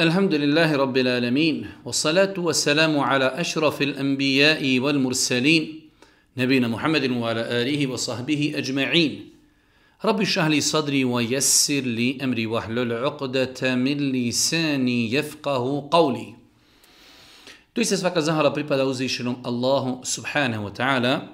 الحمد لله رب العالمين والصلاة والسلام على أشرف الأنبياء والمرسلين نبينا محمد وعلى آله وصحبه أجمعين رب اشرح لي صدري ويسر لي أمري واحلل عقدة من لساني يفقه قولي Doista svaka zahvala pripada uzvišenom Allahu subhanahu wa ta'ala.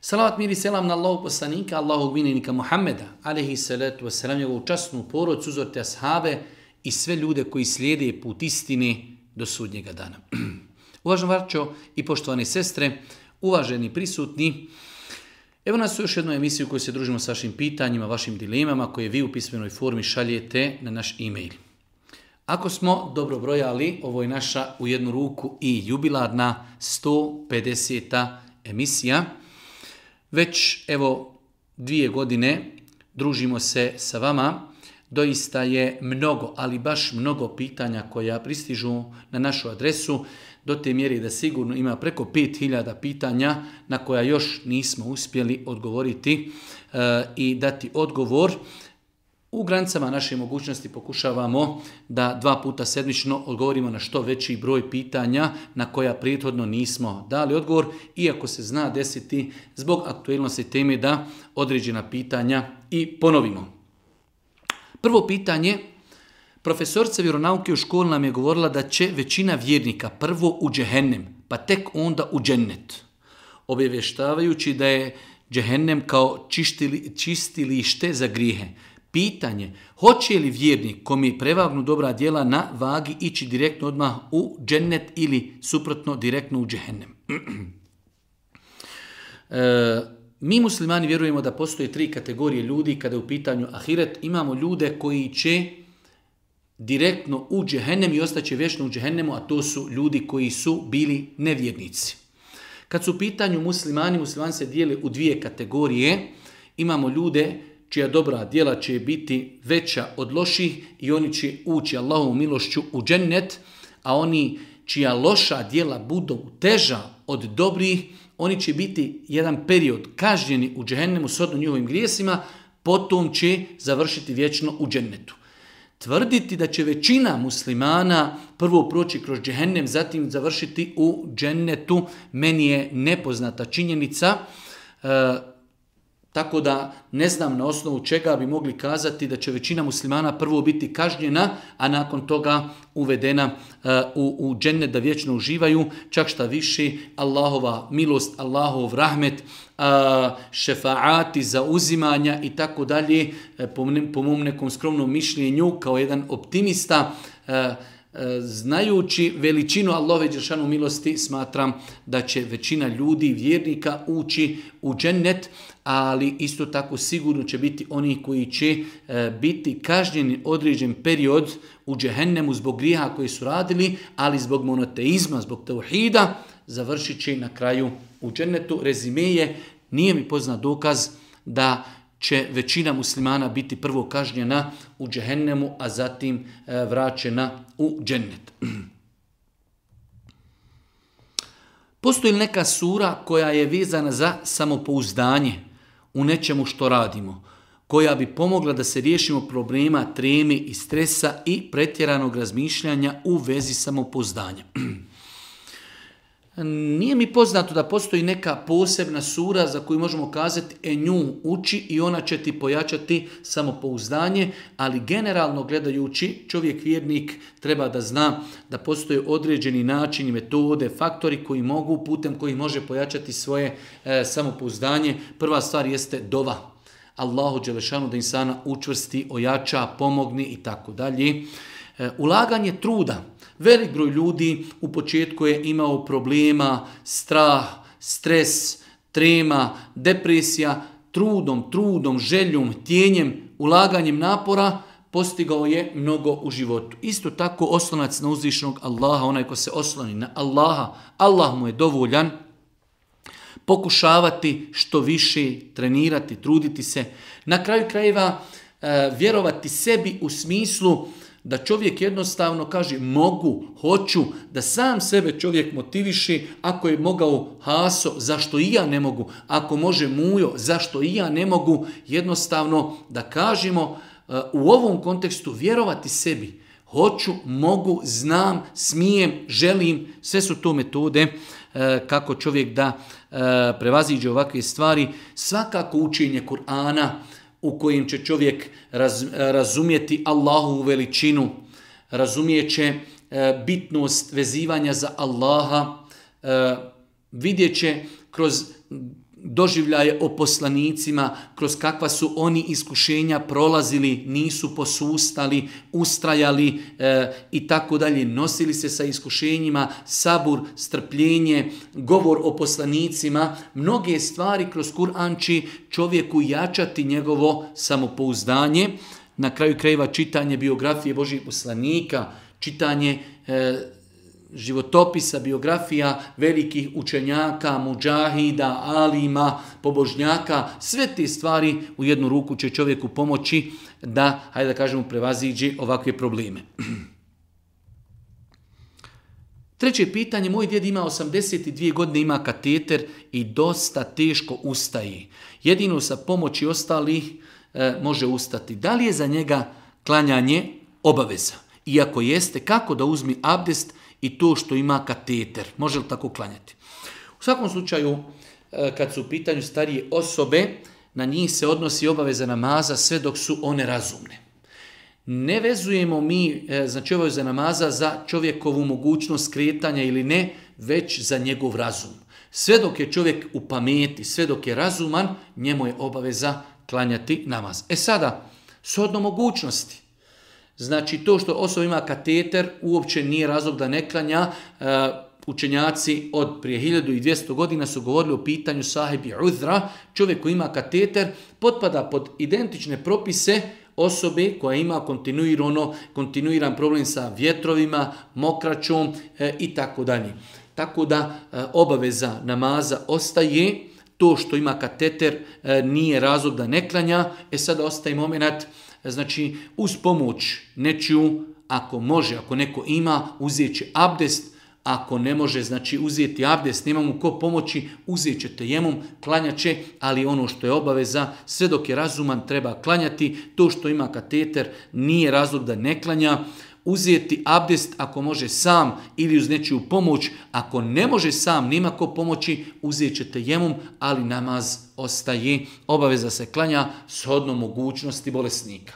Salavat mir i selam na Allahu poslanika, Allahu gvinenika Muhammeda, alaihi salatu wasalam, njegovu časnu porodcu, uzorte ashabe, i sve ljude koji slijede put istini do sudnjega dana. Uvažen Varčo i poštovane sestre, uvaženi prisutni, Evo nas u još jednu emisiju u kojoj se družimo sa vašim pitanjima, vašim dilemama koje vi u pismenoj formi šaljete na naš e-mail. Ako smo dobro brojali, ovo je naša u jednu ruku i jubilarna 150. emisija. Već evo dvije godine družimo se sa vama Doista je mnogo, ali baš mnogo pitanja koja pristižu na našu adresu, do te mjeri da sigurno ima preko 5000 pitanja na koja još nismo uspjeli odgovoriti e, i dati odgovor. U granicama naše mogućnosti pokušavamo da dva puta sedmično odgovorimo na što veći broj pitanja na koja prethodno nismo dali odgovor, iako se zna desiti zbog aktualnosti teme da određena pitanja i ponovimo. Prvo pitanje, profesorca vjeronauke u školi nam je govorila da će većina vjernika prvo u džehennem, pa tek onda u džennet. Objevještavajući da je džehennem kao čistili, čistilište za grijehe. Pitanje, hoće li vjernik kom je prevagnu dobra djela na vagi ići direktno odmah u džennet ili suprotno direktno u džehennem? E, mi muslimani vjerujemo da postoje tri kategorije ljudi kada je u pitanju ahiret. Imamo ljude koji će direktno u džehennem i ostaće vječno u džehennemu, a to su ljudi koji su bili nevjernici. Kad su u pitanju muslimani, muslimani se dijele u dvije kategorije. Imamo ljude čija dobra djela će biti veća od loših i oni će ući Allahovom milošću u džennet, a oni čija loša djela budu teža od dobrih, oni će biti jedan period kažnjeni u džehennemu njihovim grijesima, potom će završiti vječno u džennetu. Tvrditi da će većina muslimana prvo proći kroz džehennem, zatim završiti u džennetu, meni je nepoznata činjenica. E, tako da ne znam na osnovu čega bi mogli kazati da će većina muslimana prvo biti kažnjena, a nakon toga uvedena eh, u, u da vječno uživaju, čak šta više Allahova milost, Allahov rahmet, eh, šefaati za uzimanja i tako dalje, eh, po mom nekom skromnom mišljenju kao jedan optimista, E, znajući veličinu Allahove Đeršanu milosti, smatram da će većina ljudi, vjernika ući u džennet, ali isto tako sigurno će biti oni koji će e, biti kažnjeni određen period u džehennemu zbog grijeha koji su radili, ali zbog monoteizma, zbog tauhida, završit će na kraju u džennetu. Rezime je, nije mi poznat dokaz da će većina muslimana biti prvo kažnjena u džehennemu, a zatim e, vraćena u džennet. Postoji neka sura koja je vezana za samopouzdanje u nečemu što radimo, koja bi pomogla da se riješimo problema treme i stresa i pretjeranog razmišljanja u vezi samopouzdanja? Nije mi poznato da postoji neka posebna sura za koju možemo kazati e nju uči i ona će ti pojačati samopouzdanje, ali generalno gledajući čovjek vjernik treba da zna da postoje određeni načini, metode, faktori koji mogu, putem koji može pojačati svoje e, samopouzdanje. Prva stvar jeste dova. Allahu Đelešanu da insana učvrsti, ojača, pomogni i tako dalje. E, ulaganje truda. Velik broj ljudi u početku je imao problema, strah, stres, trema, depresija, trudom, trudom, željom, tjenjem, ulaganjem napora, postigao je mnogo u životu. Isto tako oslonac na uzvišnog Allaha, onaj ko se osloni na Allaha, Allah mu je dovoljan, pokušavati što više, trenirati, truditi se. Na kraju krajeva eh, vjerovati sebi u smislu da čovjek jednostavno kaže mogu, hoću, da sam sebe čovjek motiviši, ako je mogao Haso, zašto i ja ne mogu, ako može Mujo, zašto i ja ne mogu, jednostavno da kažemo eh, u ovom kontekstu vjerovati sebi, hoću, mogu, znam, smijem, želim, sve su to metode eh, kako čovjek da eh, prevaziđe ovakve stvari, svakako učinje Kur'ana, u kojim će čovjek raz, razumjeti Allahu veličinu, razumijeće e, bitnost vezivanja za Allaha, e, kroz doživljaje o poslanicima, kroz kakva su oni iskušenja prolazili, nisu posustali, ustrajali eh, i tako dalje. Nosili se sa iskušenjima, sabur, strpljenje, govor o poslanicima, mnoge stvari kroz Kur'anči čovjeku jačati njegovo samopouzdanje. Na kraju krajeva čitanje biografije Božih poslanika, čitanje eh, životopisa, biografija velikih učenjaka, muđahida, alima, pobožnjaka, sve te stvari u jednu ruku će čovjeku pomoći da, hajde da kažemo, prevaziđe ovakve probleme. Treće pitanje, moj djed ima 82 godine, ima kateter i dosta teško ustaje. Jedino sa pomoći ostalih e, može ustati. Da li je za njega klanjanje obaveza? Iako jeste, kako da uzmi abdest i to što ima kateter. Može li tako klanjati? U svakom slučaju, e, kad su u pitanju starije osobe, na njih se odnosi obaveza namaza sve dok su one razumne. Ne vezujemo mi, e, znači za namaza za čovjekovu mogućnost kretanja ili ne, već za njegov razum. Sve dok je čovjek u pameti, sve dok je razuman, njemu je obaveza klanjati namaz. E sada, sodno mogućnosti, Znači to što osoba ima kateter uopće nije razlog da ne klanja. E, učenjaci od prije 1200 godina su govorili o pitanju sahibi uzra, čovjek koji ima kateter, potpada pod identične propise osobe koja ima kontinuirano, kontinuiran problem sa vjetrovima, mokraćom e, i tako dalje. Tako da e, obaveza namaza ostaje, to što ima kateter nije razlog da ne klanja, e sada ostaje moment znači uz pomoć nečiju, ako može, ako neko ima, uzet će abdest, ako ne može, znači uzeti abdest, nema mu ko pomoći, uzet će tejemom, klanjat će, ali ono što je obaveza, sve dok je razuman treba klanjati, to što ima kateter nije razlog da ne klanja, uzeti abdest ako može sam ili uz nečiju pomoć. Ako ne može sam, nima ko pomoći, uzet ćete jemom, ali namaz ostaje. Obaveza se klanja shodno mogućnosti bolesnika.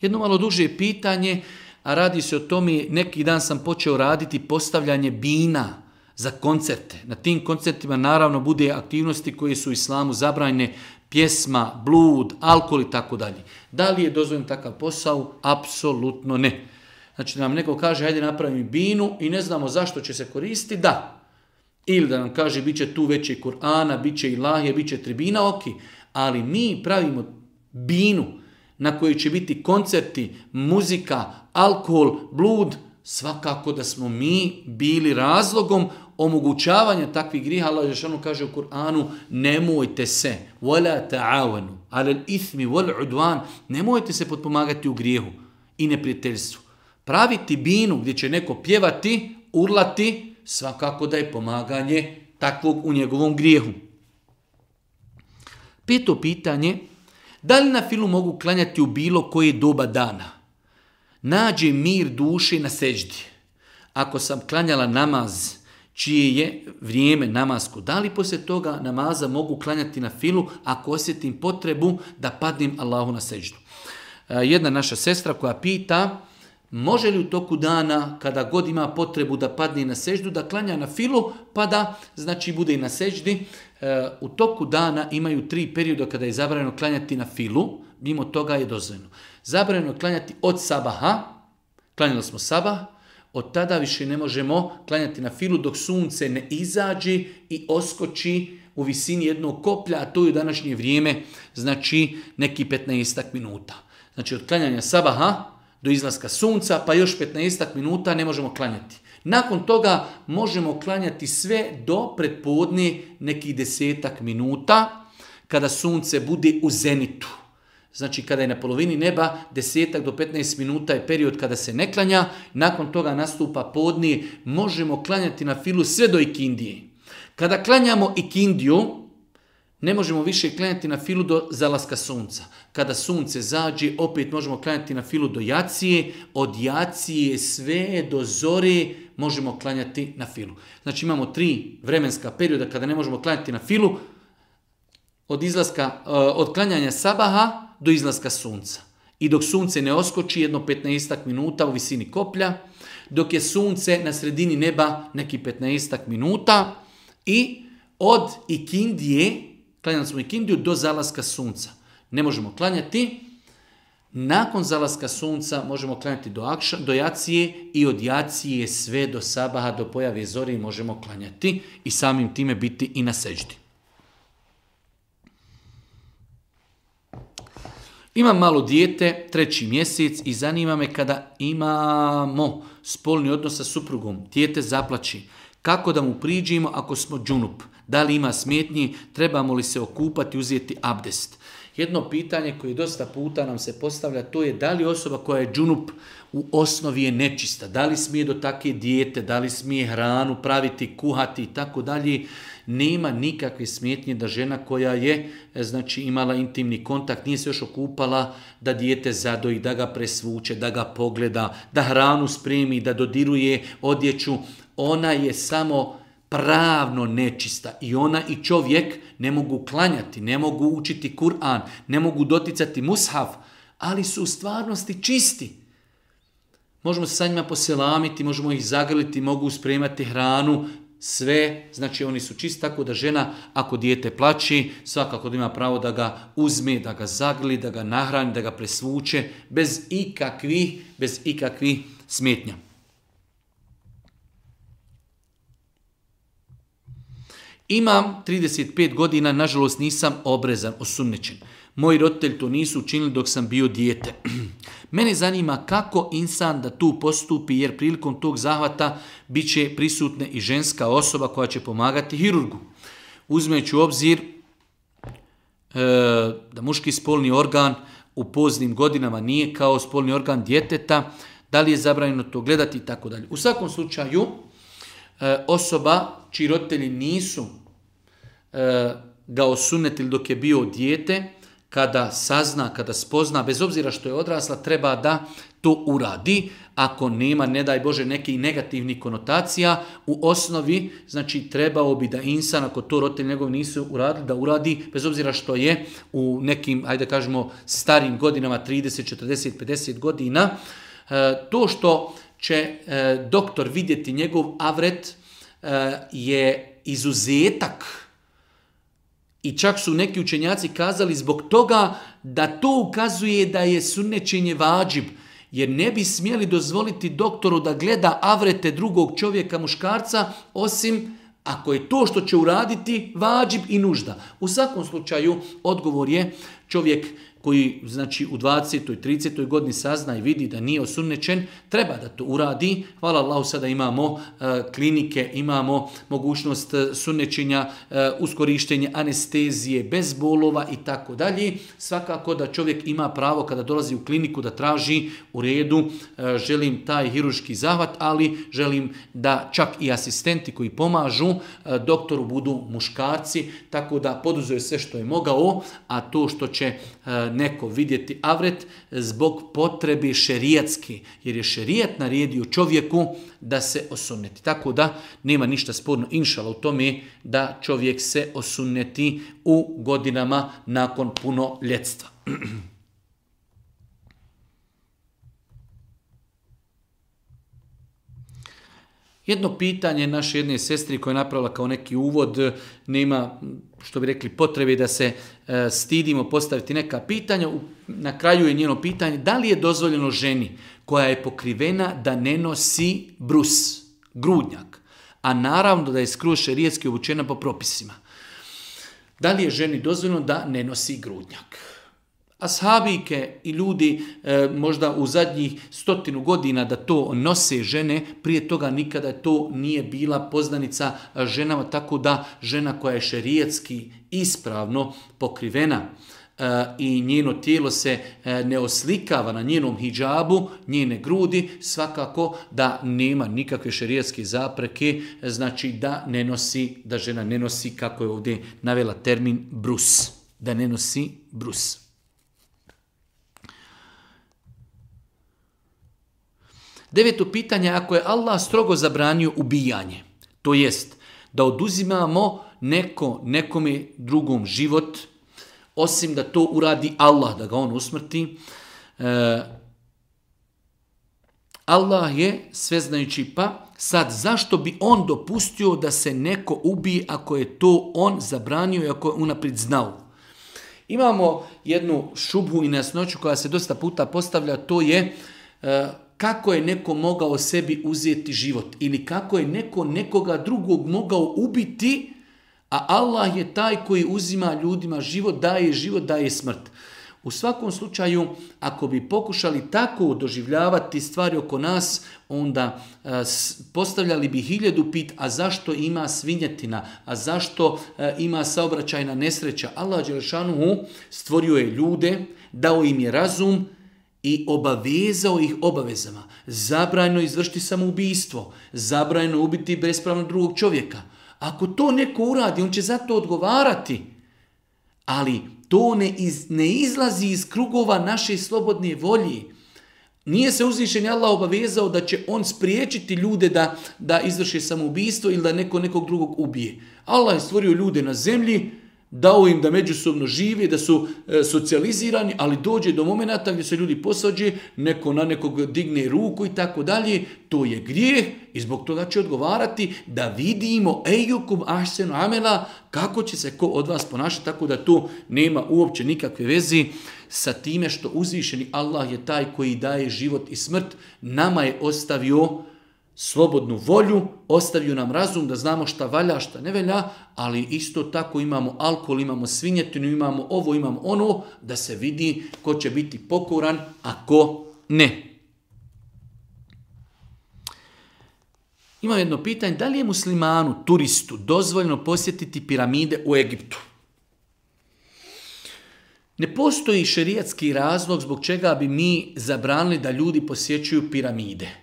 Jedno malo duže pitanje, a radi se o tome, neki dan sam počeo raditi postavljanje bina za koncerte. Na tim koncertima naravno bude aktivnosti koje su islamu zabranjene, pjesma, blud, alkohol i tako dalje. Da li je dozvoljen takav posao? Apsolutno ne. Znači da nam neko kaže, hajde napravim binu i ne znamo zašto će se koristiti, da. Ili da nam kaže, bit će tu veće Kur'ana, bit će Ilahije, bit će tribina, ok. Ali mi pravimo binu na kojoj će biti koncerti, muzika, alkohol, blud, svakako da smo mi bili razlogom omogućavanja takvih griha, Allah Žešanu kaže u Kur'anu, nemojte se, wala ta'awanu, alel ithmi, wal udvan, nemojte se potpomagati u grijehu i neprijateljstvu. Praviti binu gdje će neko pjevati, urlati, svakako da je pomaganje takvog u njegovom grijehu. Pito pitanje, da li na filu mogu klanjati u bilo koje doba dana? Nađe mir duše na seđdi. Ako sam klanjala namaz čije je vrijeme namasku. Da li poslije toga namaza mogu klanjati na filu ako osjetim potrebu da padnem Allahu na seđu. E, jedna naša sestra koja pita može li u toku dana kada god ima potrebu da padne na seždu, da klanja na filu, pa da znači bude i na seždi. E, u toku dana imaju tri perioda kada je zabranjeno klanjati na filu, mimo toga je dozvoljeno. Zabranjeno klanjati od sabaha, klanjali smo sabah, od tada više ne možemo klanjati na filu dok sunce ne izađe i oskoči u visini jednog koplja, a to je u današnje vrijeme, znači neki 15 minuta. Znači od klanjanja sabaha do izlaska sunca, pa još 15 minuta ne možemo klanjati. Nakon toga možemo klanjati sve do predpodne nekih desetak minuta kada sunce bude u zenitu. Znači kada je na polovini neba, desetak do 15 minuta je period kada se ne klanja, nakon toga nastupa podni, možemo klanjati na filu sve do ikindije. Kada klanjamo ikindiju, ne možemo više klanjati na filu do zalaska sunca. Kada sunce zađe, opet možemo klanjati na filu do jacije, od jacije sve do zore možemo klanjati na filu. Znači imamo tri vremenska perioda kada ne možemo klanjati na filu, od izlaska, eh, od klanjanja sabaha do izlaska sunca. I dok sunce ne oskoči jedno 15 minuta u visini koplja, dok je sunce na sredini neba neki 15 minuta i od ikindije, klanjali smo ikindiju, do zalaska sunca. Ne možemo klanjati, nakon zalaska sunca možemo klanjati do, akša, do jacije i od jacije sve do sabaha, do pojave zori možemo klanjati i samim time biti i na Imam malo dijete, treći mjesec i zanima me kada imamo spolni odnos sa suprugom, dijete zaplači. Kako da mu priđimo ako smo džunup? Da li ima smetnji? Trebamo li se okupati, uzeti abdest? Jedno pitanje koje dosta puta nam se postavlja, to je da li osoba koja je džunup u osnovi je nečista, da li smije do takve dijete, da li smije hranu praviti, kuhati i tako dalje nema nikakve smetnje da žena koja je e, znači imala intimni kontakt, nije se još okupala da dijete zadoji, da ga presvuče, da ga pogleda, da hranu spremi, da dodiruje odjeću. Ona je samo pravno nečista i ona i čovjek ne mogu klanjati, ne mogu učiti Kur'an, ne mogu doticati mushaf, ali su u stvarnosti čisti. Možemo se sa njima poselamiti, možemo ih zagrliti, mogu spremati hranu, sve, znači oni su čisti, tako da žena ako dijete plaći, svakako da ima pravo da ga uzme, da ga zagli, da ga nahrani, da ga presvuče, bez ikakvih, bez ikakvih smetnja. Imam 35 godina, nažalost nisam obrezan, osumnjičen. Moji roditelji to nisu učinili dok sam bio dijete. Mene zanima kako insan da tu postupi jer prilikom tog zahvata bit će prisutna i ženska osoba koja će pomagati hirurgu. Uzmeću u obzir e, da muški spolni organ u poznim godinama nije kao spolni organ djeteta, da li je zabranjeno to gledati i tako dalje. U svakom slučaju, e, osoba čiji roditelji nisu e, ga osunetili dok je bio dijete, kada sazna, kada spozna, bez obzira što je odrasla, treba da to uradi. Ako nema, ne daj Bože, neki negativnih konotacija, u osnovi, znači, trebao bi da insan, ako to roditelji njegov nisu uradili, da uradi, bez obzira što je u nekim, ajde kažemo, starim godinama, 30, 40, 50 godina, e, to što će e, doktor vidjeti njegov avret e, je izuzetak i čak su neki učenjaci kazali zbog toga da to ukazuje da je sunnećenje vađib, jer ne bi smjeli dozvoliti doktoru da gleda avrete drugog čovjeka muškarca, osim ako je to što će uraditi vađib i nužda. U svakom slučaju odgovor je čovjek koji znači u 20. i 30. godini sazna i vidi da nije osunnečen, treba da to uradi. Hvala Allahu sada imamo e, klinike, imamo mogućnost sunnečenja e, e anestezije, bez bolova i tako dalje. Svakako da čovjek ima pravo kada dolazi u kliniku da traži u redu e, želim taj hiruški zahvat, ali želim da čak i asistenti koji pomažu doktoru budu muškarci, tako da poduzuje sve što je mogao, a to što će neko vidjeti avret zbog potrebi šerijatski, jer je šerijat naredio čovjeku da se osuneti. Tako da nema ništa sporno inšala u tome da čovjek se osuneti u godinama nakon puno ljetstva. Jedno pitanje naše jedne sestri koja je napravila kao neki uvod, nema što bi rekli, potrebe da se e, stidimo postaviti neka pitanja. na kraju je njeno pitanje da li je dozvoljeno ženi koja je pokrivena da ne nosi brus, grudnjak, a naravno da je skruše šerijetski obučena po propisima. Da li je ženi dozvoljeno da ne nosi grudnjak? Ashabike i ljudi e, možda u zadnjih stotinu godina da to nose žene, prije toga nikada to nije bila poznanica e, ženama, tako da žena koja je šerijetski ispravno pokrivena e, i njeno tijelo se ne oslikava na njenom hijabu, njene grudi, svakako da nema nikakve šerijetske zapreke, znači da ne nosi, da žena ne nosi, kako je ovdje navela termin, brus. Da ne nosi brus. Deveto pitanje, ako je Allah strogo zabranio ubijanje, to jest da oduzimamo neko nekome drugom život, osim da to uradi Allah, da ga on usmrti, e, Allah je sveznajući pa, sad zašto bi on dopustio da se neko ubije ako je to on zabranio i ako je unaprijed znao? Imamo jednu šubu i nejasnoću koja se dosta puta postavlja, to je e, kako je neko mogao sebi uzeti život ili kako je neko nekoga drugog mogao ubiti, a Allah je taj koji uzima ljudima život, daje život, daje smrt. U svakom slučaju, ako bi pokušali tako doživljavati stvari oko nas, onda e, postavljali bi hiljedu pit, a zašto ima svinjetina, a zašto e, ima saobraćajna nesreća. Allah Đelešanuhu stvorio je ljude, dao im je razum, i obavezao ih obavezama. Zabrajno izvršiti samoubistvo, zabrajno ubiti bespravno drugog čovjeka. Ako to neko uradi, on će za to odgovarati. Ali to ne, ne izlazi iz krugova naše slobodne volje. Nije se uzvišen Allah obavezao da će on spriječiti ljude da, da izvrše samoubistvo ili da neko nekog drugog ubije. Allah je stvorio ljude na zemlji, dao im da međusobno žive, da su e, socijalizirani, ali dođe do momenata gdje se ljudi posađe, neko na nekog digne ruku i tako dalje, to je grijeh i zbog toga će odgovarati da vidimo ejukum amela kako će se ko od vas ponašati, tako da to nema uopće nikakve vezi sa time što uzvišeni Allah je taj koji daje život i smrt, nama je ostavio slobodnu volju, ostavio nam razum da znamo šta valja, šta ne valja, ali isto tako imamo alkohol, imamo svinjetinu, imamo ovo, imamo ono, da se vidi ko će biti pokuran, a ko ne. Ima jedno pitanje, da li je muslimanu, turistu, dozvoljno posjetiti piramide u Egiptu? Ne postoji šerijatski razlog zbog čega bi mi zabranili da ljudi posjećuju piramide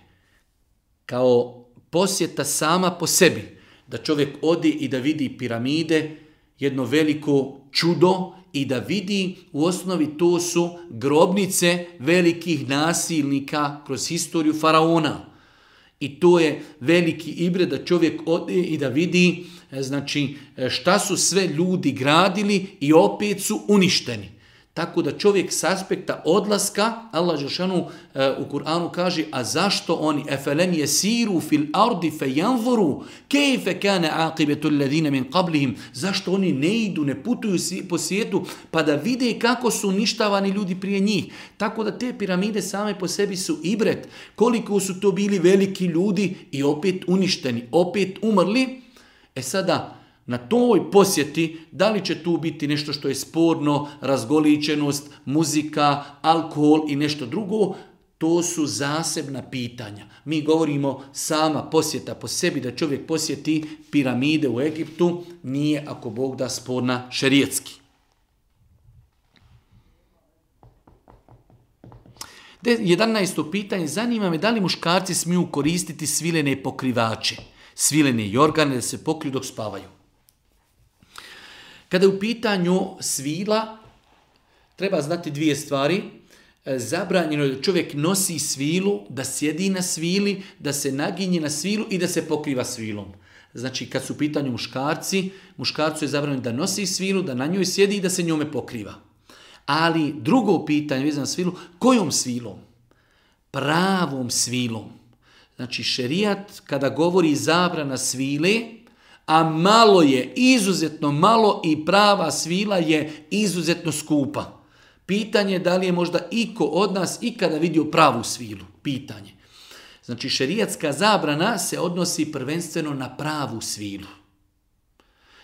kao posjeta sama po sebi, da čovjek odi i da vidi piramide, jedno veliko čudo i da vidi u osnovi to su grobnice velikih nasilnika kroz historiju faraona. I to je veliki ibre da čovjek odi i da vidi e, znači, e, šta su sve ljudi gradili i opet su uništeni. Tako da čovjek s aspekta odlaska, Allah Žešanu eh, u Kur'anu kaže, a zašto oni efelem je siru fil ardi fe janvoru, kejfe kane ledine min qablihim, zašto oni ne idu, ne putuju po svijetu, pa da vide kako su uništavani ljudi prije njih. Tako da te piramide same po sebi su ibret, koliko su to bili veliki ljudi i opet uništeni, opet umrli. E sada, na toj posjeti, da li će tu biti nešto što je sporno, razgoličenost, muzika, alkohol i nešto drugo, to su zasebna pitanja. Mi govorimo sama posjeta po sebi, da čovjek posjeti piramide u Egiptu, nije ako Bog da sporna šerijetski. 11. pitanje, zanima me da li muškarci smiju koristiti svilene pokrivače, svilene jorgane da se pokriju dok spavaju. Kada je u pitanju svila, treba znati dvije stvari. E, zabranjeno je da čovjek nosi svilu, da sjedi na svili, da se naginje na svilu i da se pokriva svilom. Znači, kad su u pitanju muškarci, muškarcu je zabranjeno da nosi svilu, da na njoj sjedi i da se njome pokriva. Ali drugo pitanje vezano svilu, kojom svilom? Pravom svilom. Znači, šerijat, kada govori zabrana svile, a malo je, izuzetno malo i prava svila je izuzetno skupa. Pitanje je da li je možda iko od nas ikada vidio pravu svilu. Pitanje. Znači šerijatska zabrana se odnosi prvenstveno na pravu svilu.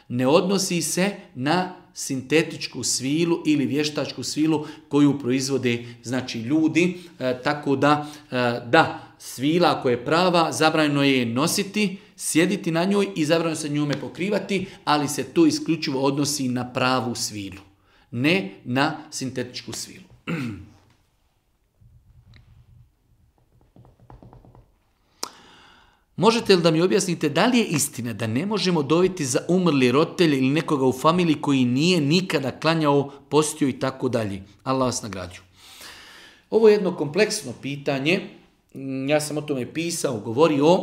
Ne odnosi se na sintetičku svilu ili vještačku svilu koju proizvode znači ljudi. E, tako da, e, da, svila koja je prava zabranjeno je nositi, sjediti na njoj i zabrano se njome pokrivati, ali se to isključivo odnosi na pravu svilu, ne na sintetičku svilu. Možete li da mi objasnite da li je istina da ne možemo dobiti za umrli roditelj ili nekoga u familiji koji nije nikada klanjao, postio i tako dalje? Allah vas nagrađu. Ovo je jedno kompleksno pitanje. Ja sam o tome pisao, govorio.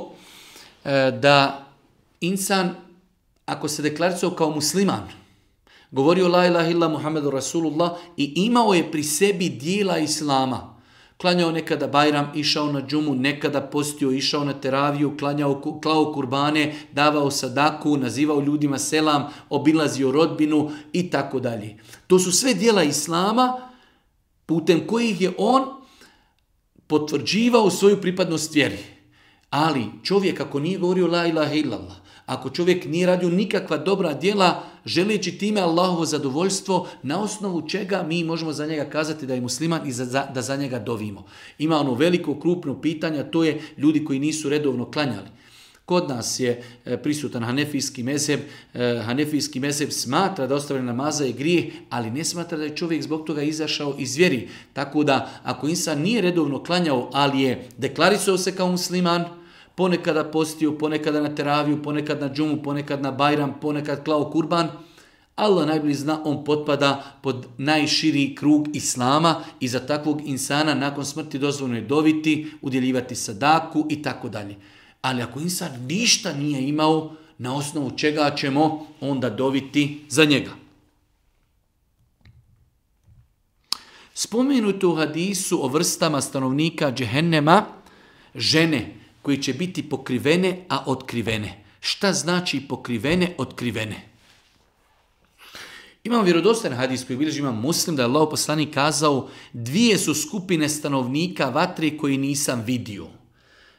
E, da insan, ako se deklaracio kao musliman, govorio la ilaha illa Muhammedu Rasulullah i imao je pri sebi dijela Islama. Klanjao nekada Bajram, išao na džumu, nekada postio, išao na teraviju, klanjao, klao kurbane, davao sadaku, nazivao ljudima selam, obilazio rodbinu i tako dalje. To su sve dijela Islama putem kojih je on potvrđivao svoju pripadnost vjeri. Ali čovjek ako nije govorio la ilaha illallah, ako čovjek nije radio nikakva dobra djela, želeći time Allahovo zadovoljstvo, na osnovu čega mi možemo za njega kazati da je musliman i za, da za njega dovimo. Ima ono veliko, krupno pitanje, to je ljudi koji nisu redovno klanjali. Kod nas je e, prisutan hanefijski mezheb. E, hanefijski mezheb smatra da ostavljena namaza je grijeh, ali ne smatra da je čovjek zbog toga izašao iz vjeri. Tako da, ako insan nije redovno klanjao, ali je deklarisao se kao musliman, ponekada postio, ponekada na teraviju, ponekad na džumu, ponekad na bajram, ponekad klao kurban, Allah najbolji zna, on potpada pod najširi krug Islama i za takvog insana nakon smrti dozvoljno je doviti, udjeljivati sadaku i tako dalje. Ali ako insan ništa nije imao, na osnovu čega ćemo onda doviti za njega. Spomenuto u hadisu o vrstama stanovnika džehennema, žene koje će biti pokrivene, a otkrivene. Šta znači pokrivene, otkrivene? Imam vjerodostan hadis koji bilježi imam muslim da je Allah poslani kazao dvije su skupine stanovnika vatri koji nisam vidio.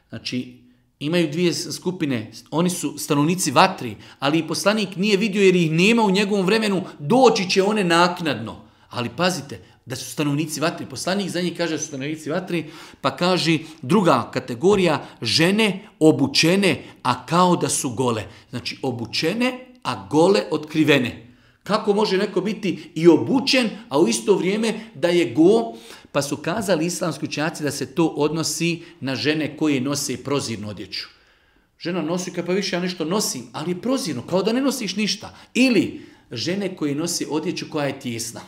Znači, imaju dvije skupine, oni su stanovnici vatri, ali i poslanik nije vidio jer ih nema u njegovom vremenu, doći će one naknadno. Ali pazite, da su stanovnici vatri. Poslanik za njih kaže da su stanovnici vatri, pa kaže druga kategorija, žene obučene, a kao da su gole. Znači obučene, a gole otkrivene. Kako može neko biti i obučen, a u isto vrijeme da je go, pa su kazali islamski učenjaci da se to odnosi na žene koje nose prozirnu odjeću. Žena nosi kao pa više ja nešto nosim, ali je prozirno, kao da ne nosiš ništa. Ili žene koje nose odjeću koja je tjesna.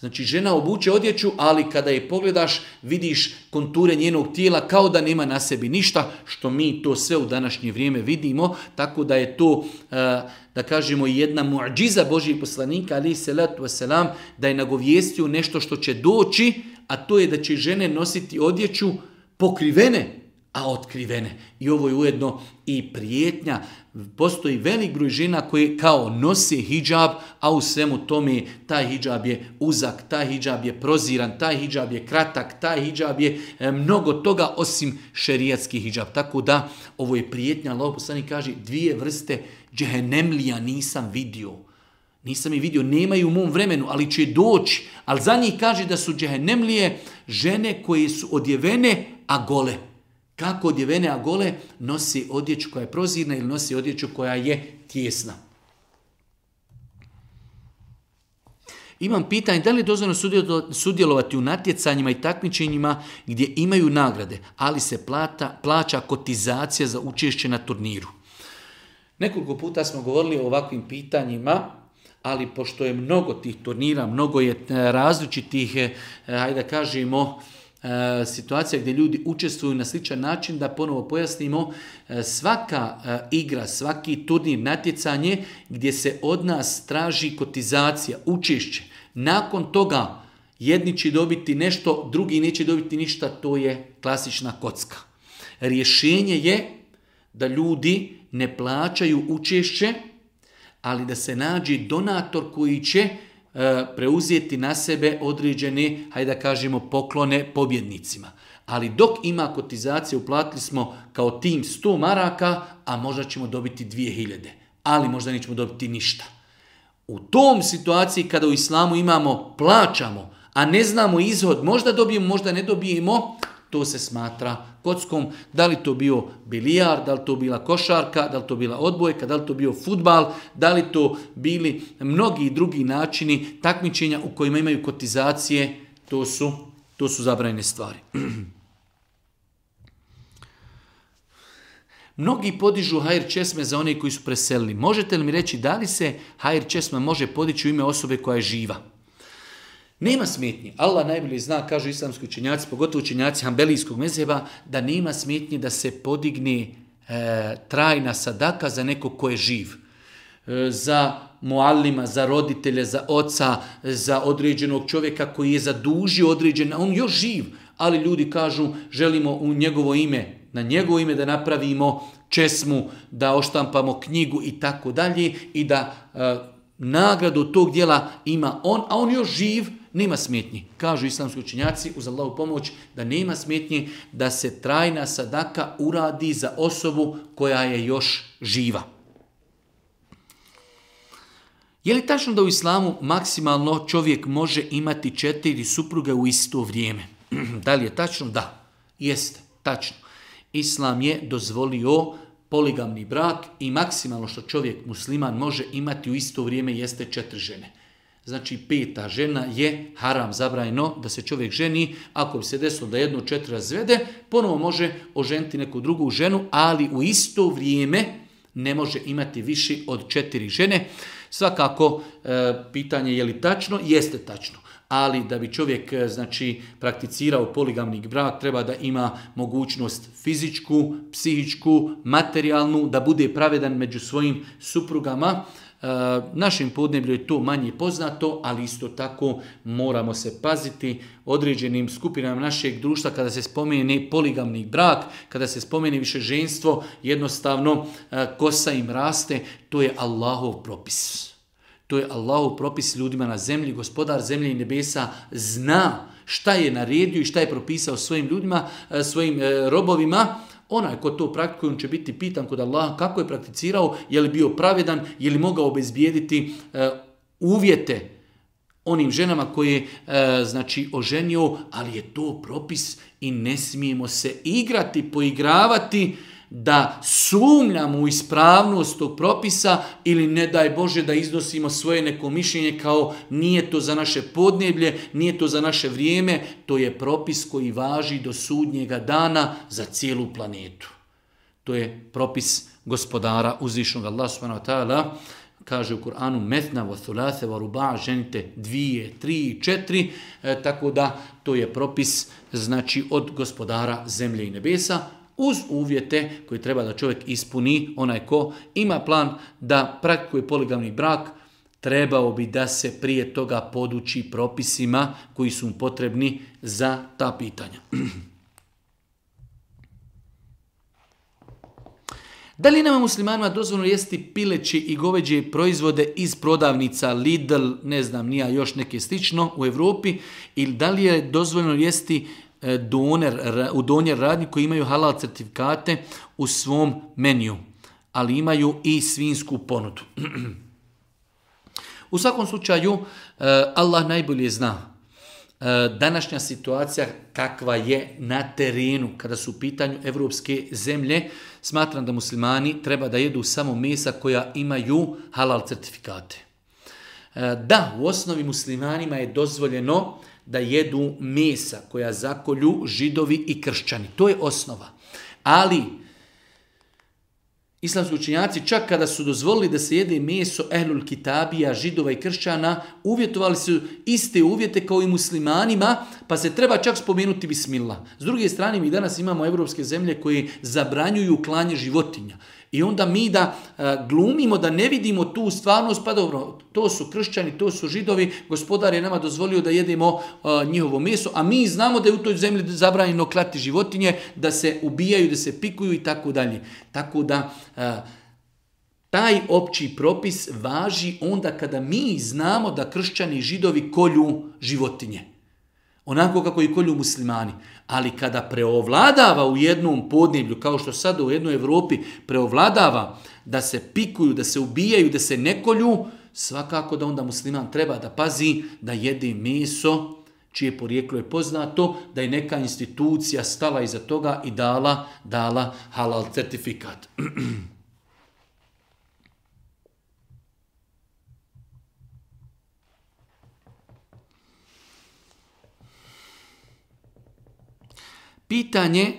Znači žena obuče odjeću, ali kada je pogledaš vidiš konture njenog tijela kao da nema na sebi ništa, što mi to sve u današnje vrijeme vidimo, tako da je to, eh, da kažemo, jedna muđiza Božih poslanika, ali letu selam da je nagovijestio nešto što će doći, a to je da će žene nositi odjeću pokrivene, a otkrivene. I ovo je ujedno i prijetnja. Postoji velik broj žena koje kao nose hijab, a u svemu tome taj hijab je uzak, taj hijab je proziran, taj hijab je kratak, taj hijab je e, mnogo toga osim šerijatski hijab. Tako da ovo je prijetnja. Allah poslani kaže dvije vrste džehenemlija nisam vidio. Nisam je vidio, nemaju u mom vremenu, ali će doći. Ali za njih kaže da su džehenemlije žene koje su odjevene, a gole kako odjevene a gole nosi odjeću koja je prozirna ili nosi odjeću koja je tjesna. Imam pitanje da li je dozvoljno sudjelovati u natjecanjima i takmičenjima gdje imaju nagrade, ali se plata, plaća kotizacija za učešće na turniru. Nekoliko puta smo govorili o ovakvim pitanjima, ali pošto je mnogo tih turnira, mnogo je e, različitih, e, hajde da kažemo, E, situacija gdje ljudi učestvuju na sličan način, da ponovo pojasnimo, e, svaka e, igra, svaki turnir, natjecanje gdje se od nas traži kotizacija, učešće, nakon toga jedni će dobiti nešto, drugi neće dobiti ništa, to je klasična kocka. Rješenje je da ljudi ne plaćaju učešće, ali da se nađe donator koji će E, preuzeti na sebe određene, hajde da kažemo, poklone pobjednicima. Ali dok ima kotizacije, uplatili smo kao tim 100 maraka, a možda ćemo dobiti 2000, ali možda nećemo dobiti ništa. U tom situaciji kada u islamu imamo plaćamo, a ne znamo izhod, možda dobijemo, možda ne dobijemo, to se smatra kockom. Da li to bio bilijar, da li to bila košarka, da li to bila odbojka, da li to bio futbal, da li to bili mnogi drugi načini takmičenja u kojima imaju kotizacije, to su, to su zabranjene stvari. Mnogi podižu hajr česme za one koji su preselili. Možete li mi reći da li se hajr česma može podići u ime osobe koja je živa? Nema smetnje, Allah najbolje zna, kažu islamski učenjaci, pogotovo učenjaci hambelijskog mezeva, da nema smetnje da se podigne e, trajna sadaka za neko ko je živ. E, za muallima, za roditelje, za oca, za određenog čovjeka koji je zadužio određen, on još živ, ali ljudi kažu želimo u njegovo ime, na njegovo ime da napravimo česmu, da oštampamo knjigu i tako dalje i da e, nagradu tog dijela ima on, a on još živ, nema smetnji. Kažu islamski učinjaci uz Allahu pomoć da nema smetnji da se trajna sadaka uradi za osobu koja je još živa. Je li tačno da u islamu maksimalno čovjek može imati četiri supruge u isto vrijeme? da li je tačno? Da. Jeste, tačno. Islam je dozvolio poligamni brak i maksimalno što čovjek musliman može imati u isto vrijeme jeste četiri žene. Znači peta žena je haram zabrajno da se čovjek ženi, ako bi se desilo da jednu četiri razvede, ponovo može oženiti neku drugu ženu, ali u isto vrijeme ne može imati više od četiri žene. Svakako, e, pitanje je li tačno, jeste tačno. Ali da bi čovjek e, znači, prakticirao poligamni brak, treba da ima mogućnost fizičku, psihičku, materijalnu, da bude pravedan među svojim suprugama. Eh, našim podneblju je to manje poznato, ali isto tako moramo se paziti određenim skupinama našeg društva kada se spomene poligamni brak, kada se više ženstvo, jednostavno eh, kosa im raste, to je Allahov propis. To je Allahov propis ljudima na zemlji, gospodar zemlje i nebesa zna šta je naredio i šta je propisao svojim ljudima, eh, svojim robovima, Onaj ko to praktikuje, će biti pitan kod Allaha kako je prakticirao, je li bio pravedan, je li mogao obezbijediti eh, uvjete onim ženama koje je eh, znači oženio, ali je to propis i ne smijemo se igrati, poigravati da sumljamo u ispravnost tog propisa ili ne daj Bože da iznosimo svoje neko mišljenje kao nije to za naše podneblje, nije to za naše vrijeme, to je propis koji važi do sudnjega dana za cijelu planetu. To je propis gospodara uzvišnog Allah subhanahu kaže u Kur'anu metna wa wa ruba, ženite dvije, tri, četiri, e, tako da to je propis znači od gospodara zemlje i nebesa, uz uvjete koje treba da čovjek ispuni, onaj ko ima plan da praktikuje poligamni brak, trebao bi da se prije toga poduči propisima koji su potrebni za ta pitanja. Da li nama muslimanima dozvoljno jesti pileći i goveđe proizvode iz prodavnica Lidl, ne znam, nija još neke slično u Europi, ili da li je dozvoljno jesti E, doner, u donjer radnji koji imaju halal certifikate u svom meniju, ali imaju i svinsku ponudu. U svakom slučaju, e, Allah najbolje zna e, današnja situacija kakva je na terenu kada su u pitanju evropske zemlje. Smatram da muslimani treba da jedu samo mesa koja imaju halal certifikate. Da, u osnovi muslimanima je dozvoljeno da jedu mesa koja zakolju židovi i kršćani. To je osnova. Ali, islamski učinjaci čak kada su dozvolili da se jede meso ehlul kitabija, židova i kršćana, uvjetovali su iste uvjete kao i muslimanima, pa se treba čak spomenuti bismila. S druge strane, mi danas imamo evropske zemlje koje zabranjuju klanje životinja. I onda mi da e, glumimo, da ne vidimo tu stvarnost, pa dobro, to su kršćani, to su židovi, gospodar je nama dozvolio da jedemo e, njihovo meso, a mi znamo da je u toj zemlji zabranjeno klati životinje, da se ubijaju, da se pikuju i tako dalje. Tako da e, taj opći propis važi onda kada mi znamo da kršćani židovi kolju životinje. Onako kako i kolju muslimani. Ali kada preovladava u jednom podneblju, kao što sada u jednoj Europi preovladava da se pikuju, da se ubijaju, da se ne kolju, svakako da onda musliman treba da pazi da jede meso čije porijeklo je poznato, da je neka institucija stala iza toga i dala, dala halal certifikat. Pitanje,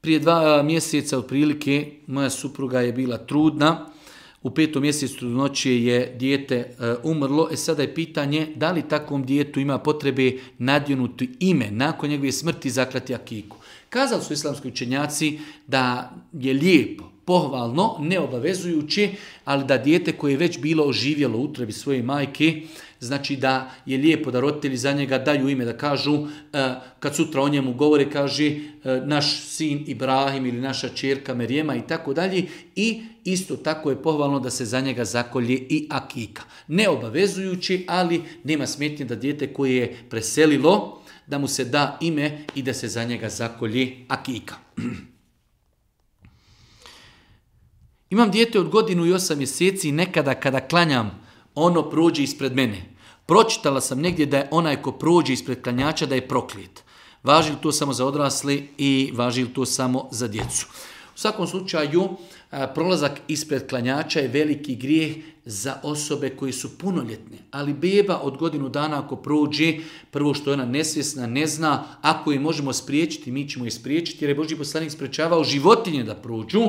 prije dva e, mjeseca otprilike, moja supruga je bila trudna, u petom mjesecu trudnoće je dijete e, umrlo, e sada je pitanje da li takvom dijetu ima potrebe nadjenuti ime nakon njegove smrti zaklati akiku. Kazali su islamski učenjaci da je lijepo, pohvalno, neobavezujuće, ali da dijete koje je već bilo oživjelo u utrebi svoje majke, Znači da je lijepo da roditelji za njega daju ime, da kažu, e, kad sutra o njemu govore, kaže e, naš sin Ibrahim ili naša čerka Merijema i tako dalje. I isto tako je pohvalno da se za njega zakolje i akika. Ne obavezujući, ali nema smetnje da dijete koje je preselilo, da mu se da ime i da se za njega zakolje akika. Imam dijete od godinu i osam mjeseci nekada kada klanjam ono prođe ispred mene. Pročitala sam negdje da je onaj ko prođe ispred klanjača da je proklijet. Važi li to samo za odrasli i važi li to samo za djecu. U svakom slučaju, prolazak ispred klanjača je veliki grijeh za osobe koje su punoljetne. Ali beba od godinu dana ako prođe, prvo što je ona nesvjesna, ne zna, ako je možemo spriječiti, mi ćemo je spriječiti, jer je Boži poslanik spriječavao životinje da prođu,